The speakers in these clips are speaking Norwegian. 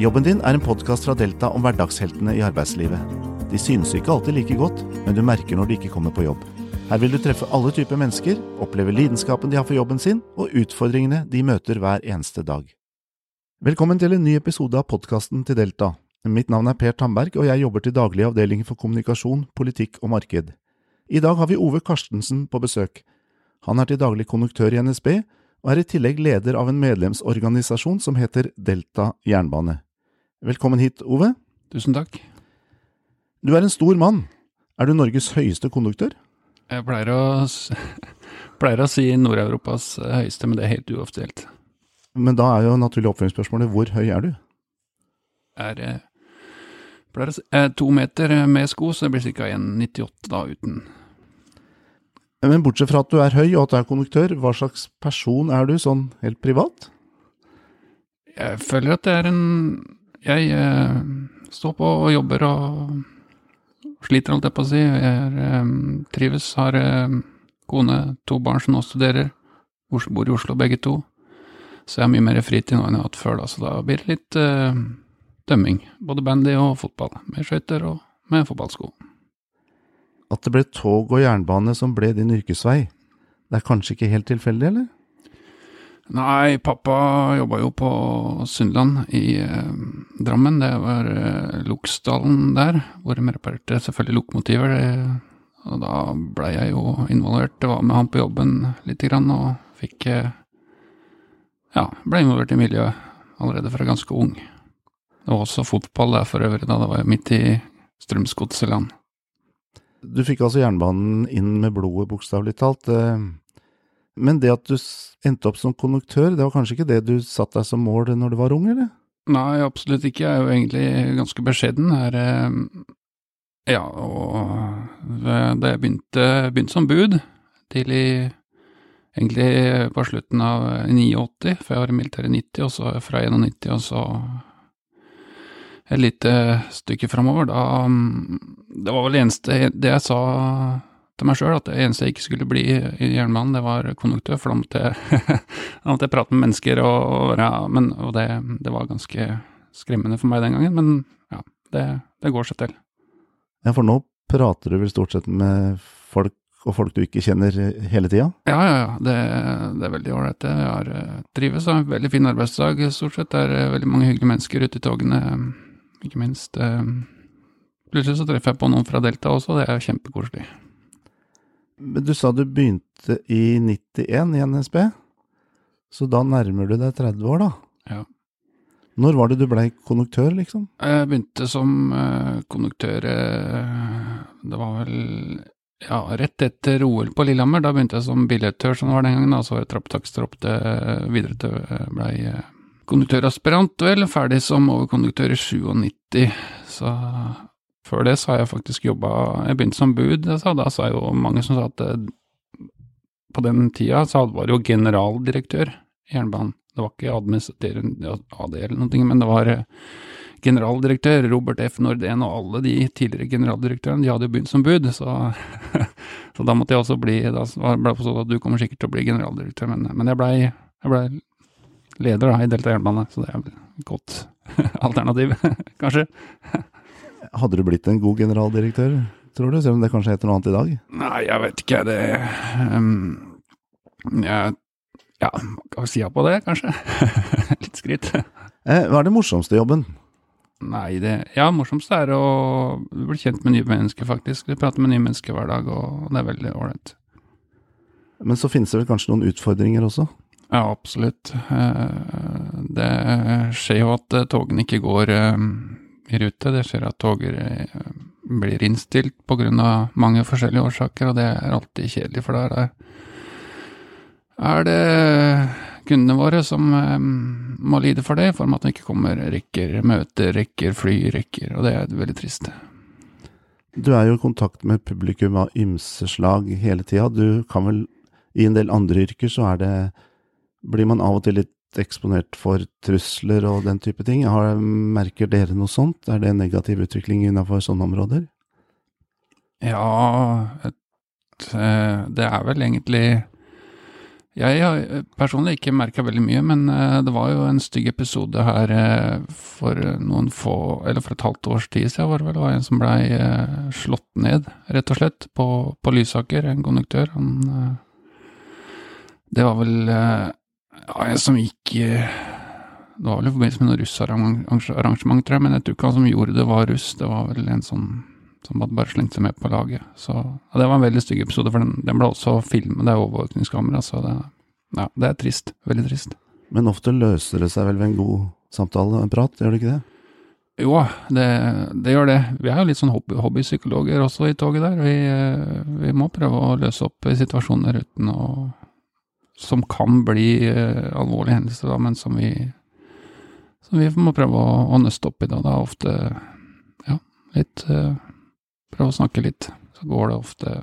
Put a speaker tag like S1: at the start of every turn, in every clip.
S1: Jobben din er en podkast fra Delta om hverdagsheltene i arbeidslivet. De synes ikke alltid like godt, men du merker når de ikke kommer på jobb. Her vil du treffe alle typer mennesker, oppleve lidenskapen de har for jobben sin, og utfordringene de møter hver eneste dag. Velkommen til en ny episode av podkasten til Delta. Mitt navn er Per Tamberg, og jeg jobber til daglig i avdelingen for kommunikasjon, politikk og marked. I dag har vi Ove Karstensen på besøk. Han er til daglig konduktør i NSB, og er i tillegg leder av en medlemsorganisasjon som heter Delta Jernbane. Velkommen hit, Ove.
S2: Tusen takk.
S1: Du er en stor mann. Er du Norges høyeste konduktør?
S2: Jeg pleier å, pleier å si Nord-Europas høyeste, men det er helt uoffisielt.
S1: Men da er jo naturlig oppfølgingsspørsmålet hvor høy er du?
S2: Er eh, pleier å si, eh, to meter med sko, så det blir ca. 1,98 da uten.
S1: Men bortsett fra at du er høy og at du er konduktør, hva slags person er du sånn helt privat?
S2: Jeg føler at det er en Jeg eh, står på og jobber og sliter, holdt jeg på å si. Jeg er, eh, trives, har eh, kone, to barn som nå studerer. Bor i Oslo begge to. Så jeg har mye mer fritid nå enn jeg har hatt før, da, så da blir det litt eh, dømming. Både bandy og fotball. Med skøyter og med fotballsko.
S1: At det ble tog og jernbane som ble din yrkesvei, det er kanskje ikke helt tilfeldig, eller?
S2: Nei, pappa jobba jo på Sundland i eh, Drammen. Det var eh, Loksdalen der, hvor de reparerte selvfølgelig lokomotiver. Det, og da blei jeg jo involvert. Det var med han på jobben lite grann, og fikk eh, Ja, blei involvert i miljøet allerede fra ganske ung. Det var også fotball der for øvrig, da det var midt i Strømsgodseland.
S1: Du fikk altså jernbanen inn med blodet, bokstavelig talt. Eh, Men det at du endte opp som konduktør, det var kanskje ikke det du satte deg som mål når du var ung, eller?
S2: Nei, absolutt ikke. Jeg er jo egentlig ganske beskjeden. Er, eh, ja, og da jeg begynte, begynte som bud, tidlig egentlig på slutten av 89, for jeg var i militæret i 90, og så fra 91 og så et lite stykke framover. Da mm, Det var vel det eneste Det jeg sa til meg sjøl, at det eneste jeg ikke skulle bli i jernbanen, det var konduktør, for da måtte jeg, jeg prate med mennesker og, være men, Og det, det var ganske skremmende for meg den gangen, men ja, det, det går seg til.
S1: Ja, for nå prater du vel stort sett med folk og folk du ikke kjenner hele tida?
S2: Ja, ja, ja, det, det er veldig ålreit. Jeg har trives og har en veldig fin arbeidsdag stort sett. Det er eh, veldig mange hyggelige mennesker ute i togene, ikke minst. eh, Plutselig så treffer jeg på noen fra Delta også, det er kjempekoselig.
S1: Du sa du begynte i 91 i NSB, så da nærmer du deg 30 år, da?
S2: Ja.
S1: Når var det du blei konduktør, liksom?
S2: Jeg begynte som eh, konduktør eh, Det var vel ja, rett etter OL på Lillehammer. Da begynte jeg som billettør, som det var den gangen. Da så var jeg trapptakster opp til videre til jeg blei eh, konduktøraspirant, vel. Ferdig som overkonduktør i 97. Så før det så har jeg faktisk jobba Jeg begynte som bud, sa, da sa jo mange som sa at eh, på den tida så var det jo generaldirektør i jernbanen. Det var ikke administrerende AD eller noe, men det var eh, generaldirektør Robert F. Nordén og alle de tidligere generaldirektørene, de hadde jo begynt som bud, så, så da måtte jeg også bli Da ble det sånn at du kommer sikkert til å bli generaldirektør, men, men jeg blei ble leder da, i Delta Jernbane, så det er et godt alternativ, kanskje.
S1: Hadde du blitt en god generaldirektør, tror du, selv om det kanskje heter noe annet i dag?
S2: Nei, jeg vet ikke, det um, jeg, Ja, hva skal jeg på det, kanskje? Litt skryt.
S1: Eh, hva er det morsomste i jobben?
S2: Nei, det Ja, morsomste er å bli kjent med nye mennesker, faktisk. Vi prater med nye mennesker hver dag, og det er veldig ålreit.
S1: Men så finnes det vel kanskje noen utfordringer også?
S2: Ja, absolutt. Eh, Det skjer jo at eh, togene ikke går eh, i rute. Det skjer at toger eh, blir innstilt av mange forskjellige årsaker, og det er alltid kjedelig, for da er det kundene våre som eh, må lide for det, i form av at det ikke kommer rekker møter, rekker fly, rekker, og det er veldig trist.
S1: Du er jo i kontakt med publikum av ymse slag hele tida. Du kan vel I en del andre yrker så er det Blir man av og til litt eksponert for trusler og den type ting? Har, merker dere noe sånt? Er det en negativ utvikling innenfor sånne områder?
S2: Ja, et, eh, det er vel egentlig Jeg har personlig ikke merka veldig mye, men eh, det var jo en stygg episode her eh, for noen få Eller for et halvt års tid siden, var det vel. Det var en som blei slått ned, rett og slett, på, på Lysaker, en konduktør. Han Det var vel ja, en som gikk Det var vel i forbindelse med noe russarrangement, tror jeg, men jeg tror ikke han som gjorde det, var russ. Det var vel en sånn som hadde bare slengt seg med på laget. Så ja, Det var en veldig stygg episode, for den, den ble også filmet, det er overvåkningskamera, så det, ja, det er trist. Veldig trist.
S1: Men ofte løser det seg vel ved en god samtale, en prat, gjør det ikke det?
S2: Jo, det, det gjør det. Vi er jo litt sånn hobby, hobbypsykologer også i toget der. Vi, vi, må prøve å løse opp situasjoner uten å Som kan bli uh, alvorlige hendelser, da, men som vi, som vi må prøve å, å nøste opp i. Da. Det er ofte ja, litt uh, prøve å snakke litt, så går det ofte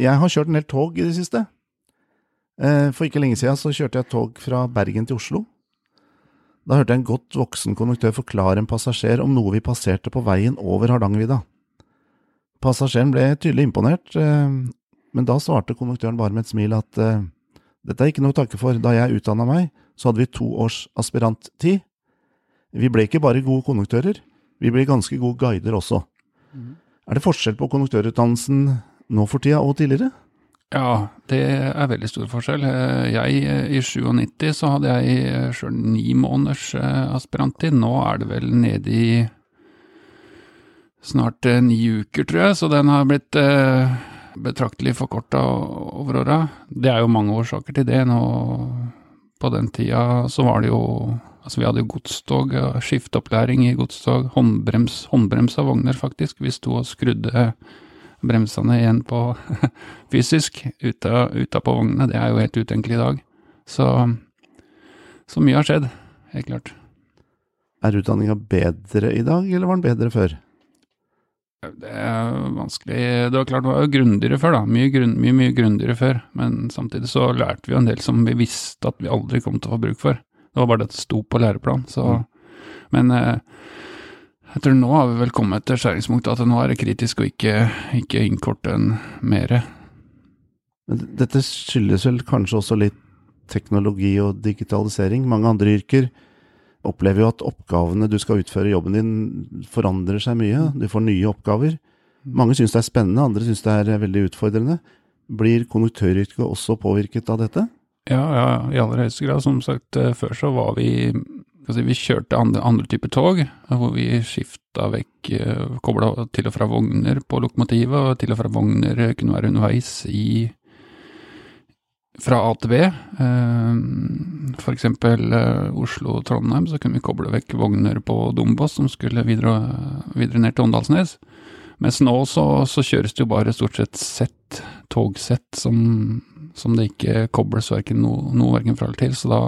S1: Jeg har kjørt en del tog i det siste. Eh, for ikke lenge siden så kjørte jeg tog fra Bergen til Oslo. Da hørte jeg en godt voksen konduktør forklare en passasjer om noe vi passerte på veien over Hardangervidda. Passasjeren ble tydelig imponert, eh, men da svarte konduktøren bare med et smil at eh, dette er ikke noe å takke for, da jeg utdanna meg, så hadde vi to års aspiranttid. Vi ble ikke bare gode konduktører, vi ble ganske gode guider også. Mm. Er det forskjell på konduktørutdannelsen nå for tida og tidligere?
S2: Ja, det er veldig stor forskjell. Jeg, I 97 så hadde jeg sjøl ni måneders eh, aspiranttid. Nå er det vel nede i snart eh, ni uker, tror jeg, så den har blitt eh, betraktelig forkorta over åra. Det er jo mange årsaker til det. Nå, på den tida så var det jo Altså, vi hadde jo godstog, skifteopplæring i godstog, håndbrems, av vogner, faktisk. Vi sto og skrudde bremsene igjen på fysisk, utapå vognene. Det er jo helt utenkelig i dag. Så, så mye har skjedd, helt klart.
S1: Er utdanninga bedre i dag, eller var den bedre før?
S2: Det er vanskelig Det var klart det var grundigere før, da. Mye, grunn, mye, mye grundigere før. Men samtidig så lærte vi jo en del som vi visste at vi aldri kom til å få bruk for. Det var bare det at det sto på læreplan. Så, mm. Men eh, jeg tror nå har vi vel kommet til skjæringspunktet at nå er det kritisk å ikke, ikke innkorte en mere.
S1: Dette skyldes vel kanskje også litt teknologi og digitalisering. Mange andre yrker opplever jo at oppgavene du skal utføre i jobben din, forandrer seg mye. Du får nye oppgaver. Mange syns det er spennende, andre syns det er veldig utfordrende. Blir konduktøryrket også påvirket av dette?
S2: Ja, ja, i aller høyeste grad. Som sagt, eh, før så var vi si, Vi kjørte andre, andre typer tog, hvor vi skifta vekk eh, Kobla til og fra vogner på lokomotivet, og til og fra vogner kunne være underveis i fra A til B. F.eks. for eksempel Oslo-Trondheim, så kunne vi koble vekk vogner på Dombås som skulle videre, videre ned til Åndalsnes. Mens nå så, så, kjøres det jo bare stort sett sett, togsett, som, som det ikke kobles verken noe, noe verken fra eller til. Så da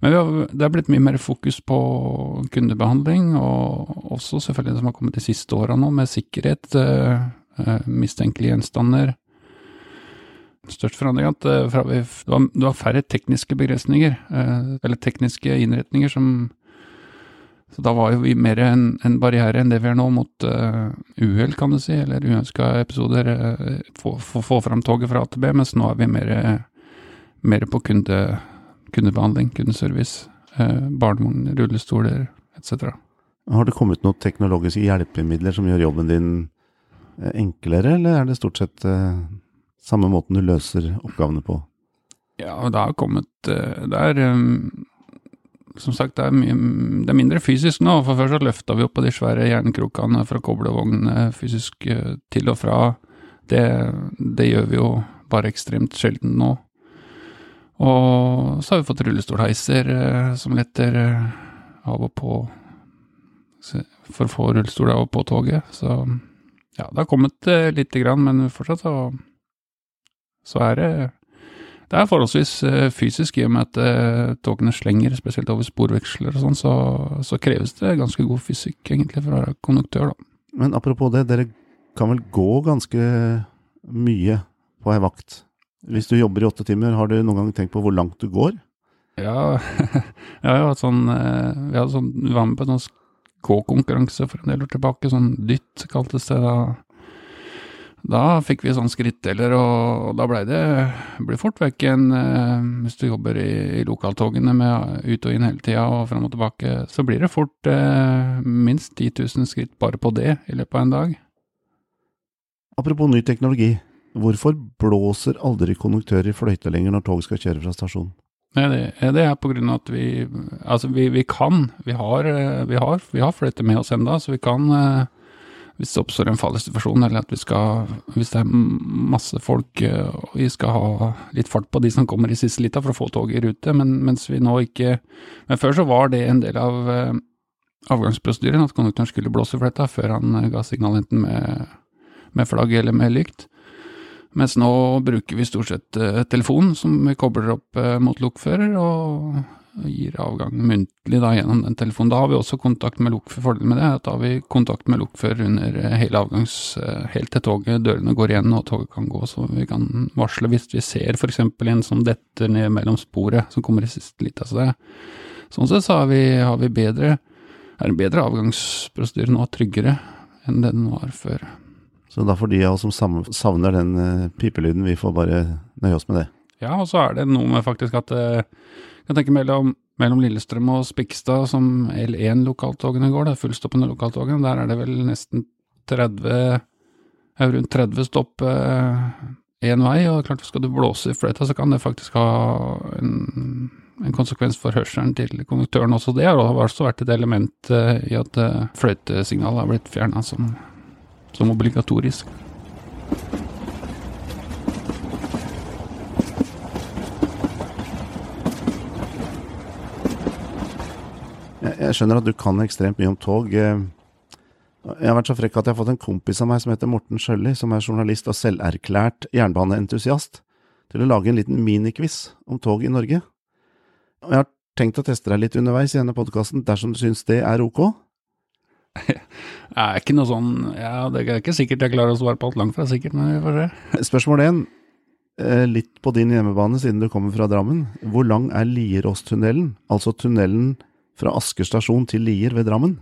S2: Men har, det har blitt mye mer fokus på kundebehandling, og også selvfølgelig det som har kommet de siste åra nå, med sikkerhet, eh, eh mistenkelige gjenstander. Størst forandring at eh, det, var, det, var, færre tekniske begrensninger, eh, eller tekniske innretninger, som så da var jo vi mer en, en barriere enn det vi er nå mot uh, uhell, kan du si, eller uønska episoder. Uh, få, få, få, fram toget fra A til B, mens nå er vi mer, mer på kunde, kundebehandling, kundeservice. Uh, barnevogner, rullestoler etc.
S1: Har det kommet noen teknologiske hjelpemidler som gjør jobben din enklere, eller er det stort sett samme måten du løser oppgavene på?
S2: Ja, det har kommet Det er um, som sagt, det er, mye, det er, mindre fysisk nå. For før så løfta vi opp på de svære jernkrokene for å koble vognene fysisk eh, til og fra. Det, det, gjør vi jo bare ekstremt sjelden nå. Og så har vi fått rullestolheiser eh, som letter eh, av og på for å få rullestol av og på toget. Så ja, det har kommet lite grann, men fortsatt så, så er det det er forholdsvis eh, fysisk, i og med at eh, togene slenger, spesielt over sporveksler og sånn, så, så, kreves det ganske god fysikk egentlig for å være konduktør, da.
S1: Men apropos det, dere kan vel gå ganske mye på ei vakt? Hvis du jobber i åtte timer, har du noen gang tenkt på hvor langt du går?
S2: Ja, jeg har hatt sånn eh, Vi hadde sånn, var med på en sånn gå-konkurranse for en del år tilbake, sånn dytt kaltes det da. Da fikk vi sånn skrittdeler, og da blei det ble fort vekk en eh, Hvis du jobber i, i lokaltogene med ut og inn hele tida og fram og tilbake, så blir det fort eh, minst 10 000 skritt bare på det i løpet av en dag.
S1: Apropos ny teknologi, hvorfor blåser aldri konduktører i fløyte lenger når tog skal kjøre fra stasjonen?
S2: Nei, det, det er på grunn av at vi Altså, vi, vi kan. Vi har, eh, vi har, vi har fløyte med oss enda, så vi kan eh, hvis det oppstår en farlig situasjon, eller at vi skal, hvis det er masse folk eh, og vi skal ha litt fart på de som kommer i siste lita for å få toget i rute, men mens vi nå ikke Men før så var det en del av uh, avgangsprosedyren at konduktøren skulle blåse for dette før han uh, ga signal enten med, med, flagg eller med lykt. Mens nå bruker vi stort sett telefonen som vi kobler opp mot lokfører, og gir avgang muntlig da gjennom den telefonen. Da har vi også kontakt med lokfører. Fordelen med det er at da har vi kontakt med lokfører under eh, hele avgangs... Eh, helt til toget, dørene går igjen og toget kan gå, så vi kan varsle hvis vi ser f.eks. en som detter ned mellom sporet, som kommer i siste lita. Så det, sånn sett så har vi, har vi bedre er en bedre avgangsprosedyre nå, tryggere enn det den var før.
S1: Så da får de av oss som savner den uh, pipelyden, vi får bare nøye oss med det?
S2: Ja, og så er det noe med faktisk at jeg tenker mellom, mellom Lillestrøm og Spikstad, som L1-lokaltogene går, det er fullstoppende lokaltogene, der er det vel nesten 30 rundt 30 stopp én eh, vei, og klart skal du blåse i fløyta, så kan det faktisk ha en, en konsekvens for hørselen til konduktøren også. Det har også vært et element eh, i at eh, fløytesignalet har blitt fjerna som, som obligatorisk.
S1: Jeg skjønner at du kan ekstremt mye om tog. Eh, jeg har vært så frekk at jeg har fått en kompis av meg som heter Morten Sjølli, som er journalist og selverklært jernbaneentusiast, til å lage en liten minikviss om tog i Norge. Og jeg har tenkt å teste deg litt underveis i denne podkasten, dersom du syns det er ok?
S2: Det er ikke noe sånn Ja, det er ikke sikkert jeg klarer å svare på alt langt fra sikkert, men vi får se.
S1: Spørsmål én. Eh, litt på din hjemmebane, siden du kommer fra Drammen. Hvor lang er Lieråstunnelen, altså tunnelen fra Asker stasjon til Lier ved Drammen.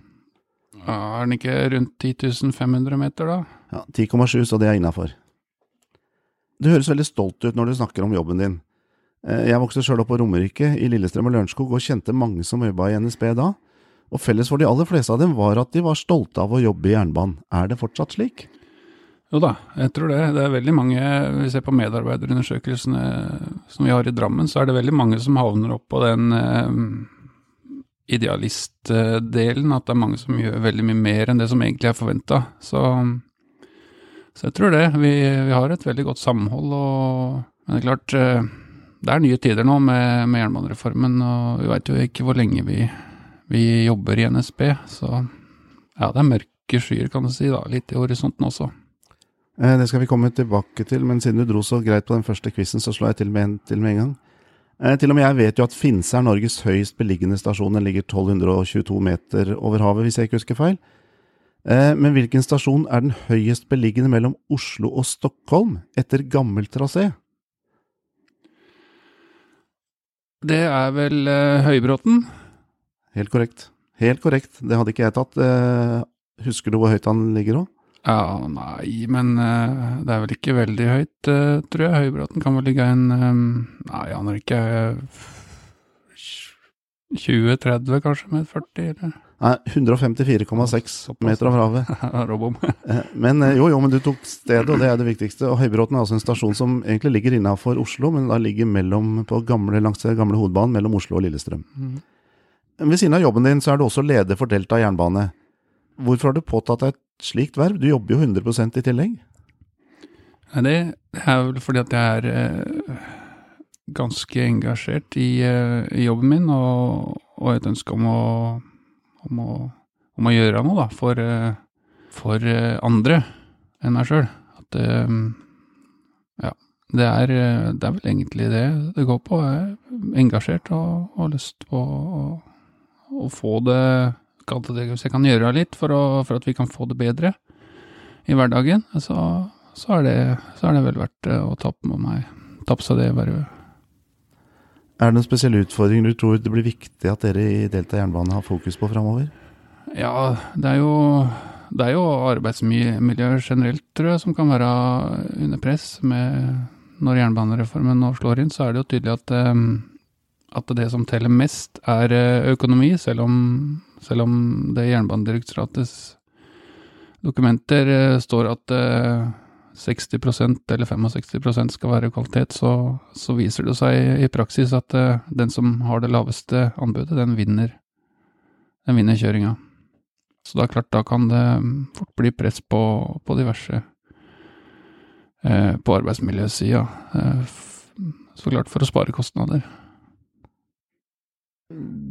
S2: Er den ikke rundt 10 500 meter, da?
S1: Ja, 10,7, så det er innafor. Du høres veldig stolt ut når du snakker om jobben din. Eh, jeg vokste sjøl opp på Romerike, i Lillestrøm og Lørenskog, og kjente mange som jobba i NSB da. Og felles for de aller fleste av dem var at de var stolte av å jobbe i jernbanen. Er det fortsatt slik?
S2: Jo da, jeg tror det. Det er veldig mange, Hvis vi ser på medarbeiderundersøkelsene som vi har i Drammen, så er det veldig mange som havner opp på den eh, idealistdelen, at det er mange som gjør veldig mye mer enn det som egentlig er forventa. Så, så, jeg tror det. Vi, vi, har et veldig godt samhold, og men det er klart eh, det er nye tider nå med, med jernbanereformen, og vi veit jo ikke hvor lenge vi, vi, jobber i NSB. Så ja, det er mørke skyer, kan du si, da, litt i horisonten også.
S1: Eh, det skal vi komme tilbake til, men siden du dro så greit på den første quizen, så slår jeg til med en, til med en gang. Eh, til og med jeg vet jo at Finse er Norges høyest beliggende stasjon. Den ligger 1222 meter over havet, hvis jeg ikke husker feil. Eh, men hvilken stasjon er den høyest beliggende mellom Oslo og Stockholm etter gammel trasé?
S2: Det er vel uh, Høybråten?
S1: Helt korrekt. Helt korrekt. Det hadde ikke jeg tatt. Husker du hvor høyt han ligger òg?
S2: Ja, nei, men uh, det er vel ikke veldig høyt, uh, tror jeg. Høybråten kan vel ligge en um, Nei, han er ikke uh, 20-30, kanskje, med 40, eller?
S1: Nei, 154,6 meter av havet.
S2: Robom.
S1: Eh, men jo, jo, men du tok stedet, og det er det viktigste. Og Høybråten er altså en stasjon som egentlig ligger innafor Oslo, men da ligger mellom, på gamle, langs gamle hovedbanen mellom Oslo og Lillestrøm. Mm. Ved siden av jobben din så er du også leder for Delta jernbane. Hvorfor har du påtatt deg et slikt verv? Du jobber jo 100 i tillegg.
S2: Nei, det er vel fordi at jeg er eh, ganske engasjert i, eh, i, jobben min, og, og et ønske om å, om å, om å gjøre noe da, for, eh, for andre enn meg sjøl. At ja, det er, det er, vel egentlig det det går på. Jeg er engasjert og har lyst på å, å få det alt det hvis jeg kan gjøre litt for, å, for, at vi kan få det bedre i hverdagen, så, så, er, det, så er, det, vel verdt å ta på meg Tappe seg det vervet.
S1: Er det noen spesielle utfordringer du tror det blir viktig at dere i Delta jernbane har fokus på framover?
S2: Ja, det er jo det er jo arbeidsmiljøet generelt, tror jeg, som kan være under press. Med, når jernbanereformen nå slår inn, så er det jo tydelig at, eh, at det som teller mest, er eh, økonomi, selv om, selv om det i Jernbanedirektoratets dokumenter eh, står at 60% eller 65% skal være kvalitet, så, så, viser det seg i praksis at den som har det laveste anbudet, den vinner, den vinner kjøringa. Så det er klart, da kan det fort bli press på, på diverse eh, på arbeidsmiljøsida. Eh, så klart for å spare kostnader.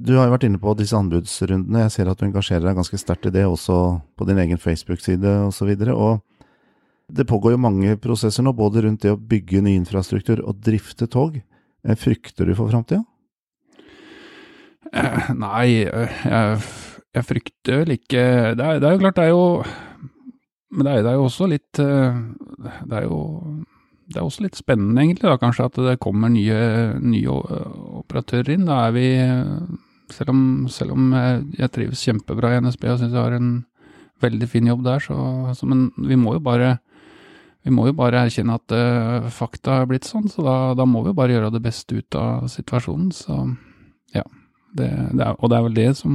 S1: Du har jo vært inne på disse anbudsrundene. Jeg ser at du engasjerer deg ganske sterkt i det, også på din egen Facebook-side osv. Og, og det pågår jo mange prosesser nå, både rundt det å bygge ny infrastruktur og drifte tog. Eh, frykter du for framtida?
S2: Eh, nei, eh, jeg jeg frykter vel ikke det er, det er, jo klart, det er jo Men det er, det er, jo også litt Det er jo det er også litt spennende, egentlig, da, kanskje, at det kommer nye, nye operatører inn. Da er vi Selv om, selv om jeg trives kjempebra i NSB og syns jeg har en veldig fin jobb der, så, så Men vi må jo bare vi må jo bare erkjenne at uh, fakta er blitt sånn, så da, da, må vi bare gjøre det beste ut av situasjonen. Så ja. Det, det er, og det er vel det som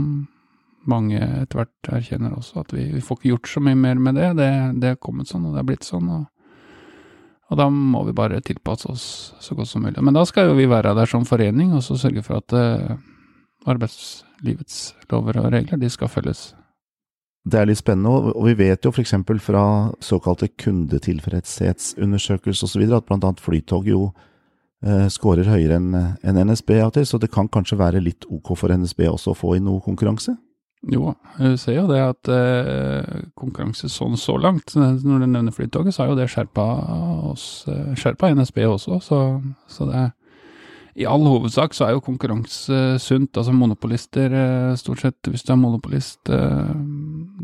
S2: mange etter hvert erkjenner også, at vi, vi, får ikke gjort så mye mer med det. Det, det er kommet sånn, og det er blitt sånn. Og, og, da må vi bare tilpasse oss så godt som mulig. Men da skal jo vi være der som forening, og så sørge for at uh, arbeidslivets lover og regler, de skal følges.
S1: Det er litt spennende, og vi vet jo f.eks. fra såkalte kundetilfredshetsundersøkelser osv. at bl.a. Flytog jo eh, scorer høyere enn en NSB av og til, så det kan kanskje være litt ok for NSB også å få inn noe konkurranse?
S2: Jo, vi ser jo det at eh, konkurranse sånn så langt, når du nevner Flytoget, så har jo det skjerpa oss, eh, skjerpa NSB også, så, så det i all hovedsak så er jo konkurranse sunt. Altså monopolister, eh, stort sett hvis du er monopolist eh,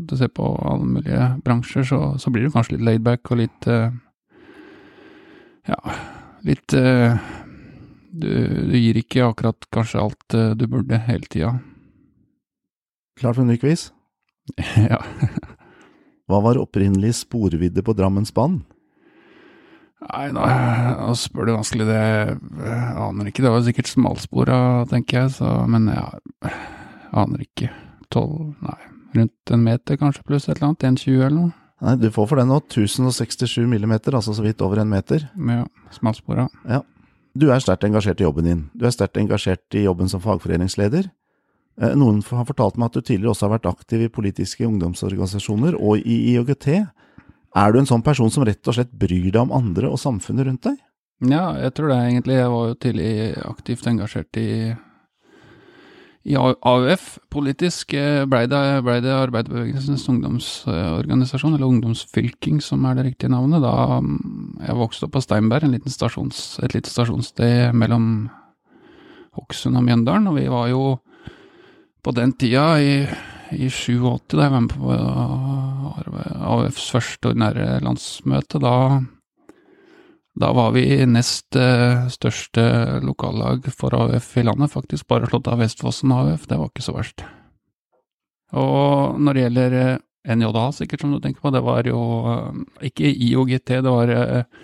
S2: Du ser på alle mulige bransjer, så, så blir du kanskje litt laidback og litt eh, Ja, litt du, du, gir ikke akkurat kanskje alt du burde hele tida.
S1: Klar for en ny quiz?
S2: ja.
S1: Hva var opprinnelig sporvidde på Drammensbanen?
S2: Nei, nå, nå spør du vanskelig, det jeg aner ikke. Det var sikkert smalspora, tenker jeg, så Men jeg aner ikke. Tolv, nei, rundt en meter kanskje, pluss et eller annet. 1,20 eller noe.
S1: Nei, du får for den nå. 1067 millimeter, altså så vidt over en meter.
S2: Ja, smalspora.
S1: Ja. Du er sterkt engasjert i jobben din. Du er sterkt engasjert i jobben som fagforeningsleder. Eh, noen har fortalt meg at du tidligere også har vært aktiv i politiske ungdomsorganisasjoner og i IOGT. Er du en sånn person som rett og slett bryr deg om andre og samfunnet rundt deg?
S2: Ja, jeg tror det egentlig. Jeg var jo tidlig aktivt engasjert i, i AUF. Politisk eh, blei det, ble det Arbeiderbevegelsens ungdomsorganisasjon, eller Ungdomsfylking som er det riktige navnet, da mm, jeg vokste opp på Steinberg, stasjons, et lite stasjonssted mellom Hokksund og Mjøndalen. Og vi var jo på den tida, i, i 87, da jeg var med på AUFs første ordinære landsmøte, da, da var vi nest uh, største lokallag for AUF i landet, faktisk bare slått av Vestfossen AUF, det var ikke så verst. Og når det gjelder eh, NJA, sikkert som du tenker på, det var jo uh, ikke IOGT, det var eh,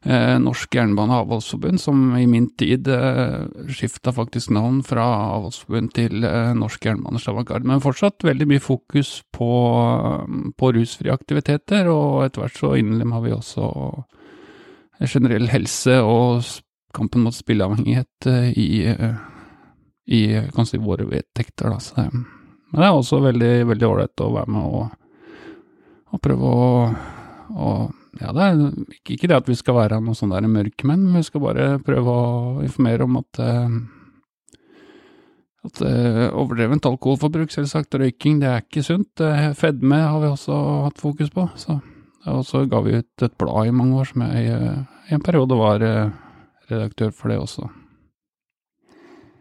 S2: Norsk Jernbane Avholdsforbund, som i min tid eh, skifta faktisk navn fra avholdsforbund til eh, Norsk Jernbane Stavanger. Men fortsatt veldig mye fokus på, på rusfrie aktiviteter, og etter hvert så innlemma vi også generell helse og kampen mot spilleavhengighet eh, i, eh, i kanskje våre vedtekter. Da. Så, men det er også veldig ålreit å være med og, og prøve å, å ja, det er ikke, det at vi skal være noen sånne der mørkemenn, men vi skal bare prøve å informere om at uh, at uh, overdrevent alkoholforbruk, selvsagt, røyking, det er ikke sunt. Uh, fedme har vi også hatt fokus på. Så, og så ga vi ut et blad i mange år som jeg i en periode var redaktør for det også.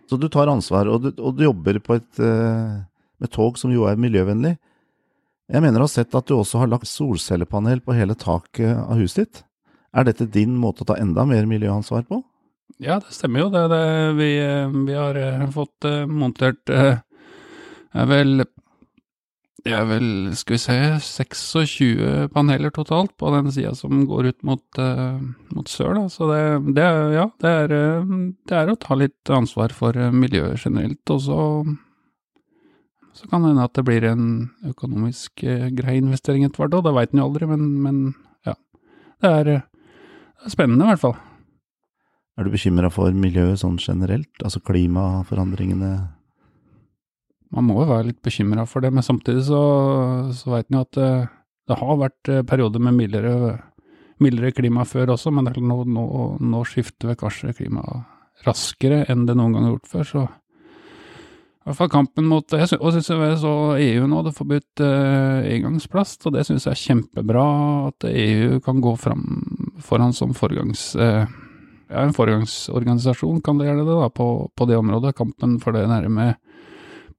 S1: Så du tar ansvar, og du, og du jobber et, med tog som jo er miljøvennlig. Jeg mener å ha sett at du også har lagt solcellepanel på hele taket av huset ditt. Er dette din måte å ta enda mer miljøansvar på?
S2: Ja, det stemmer jo. Det, det, vi, vi, har eh, fått uh, montert er vel Det er vel, skal vi se, 26 paneler totalt på den sida som går ut mot, mot sør, da. Så det, det, ja, det er, det er, å ta litt ansvar for miljøet generelt. Og så, så kan det hende at det blir en økonomisk eh, grei investering etter hvert òg, det veit en jo aldri, men, men, ja. Det er, det er spennende i hvert fall.
S1: Er du bekymra for miljøet sånn generelt, altså klimaforandringene?
S2: man må jo være litt bekymra for det, men samtidig så, så veit en jo at eh, det, har vært eh, perioder med mildere, mildere klima før også, men nå, nå, nå skifter vi kanskje klimaet raskere enn det noen gang har gjort før, så i hvert fall kampen mot jeg synes, Og syns jeg så EU nå hadde forbudt uh, engangsplast, og det syns jeg er kjempebra at EU kan gå fram foran som foregangs... Uh, ja, en foregangsorganisasjon, kan det gjøre det, da, på, på det området. Kampen for det nære med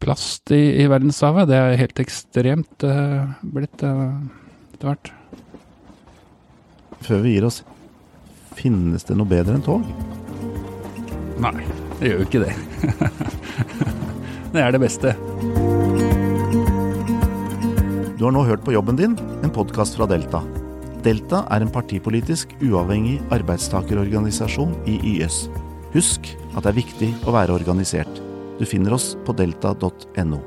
S2: plast i, i verdenshavet. Det er helt ekstremt uh, blitt uh, etter hvert.
S1: Før vi gir oss, finnes det noe bedre enn tog?
S2: Nei, det gjør jo ikke det. det er det beste.
S1: Du har nå hørt på Jobben din, en podkast fra Delta. Delta er en partipolitisk uavhengig arbeidstakerorganisasjon i YS. Husk at det er viktig å være organisert. Du finner oss på delta.no.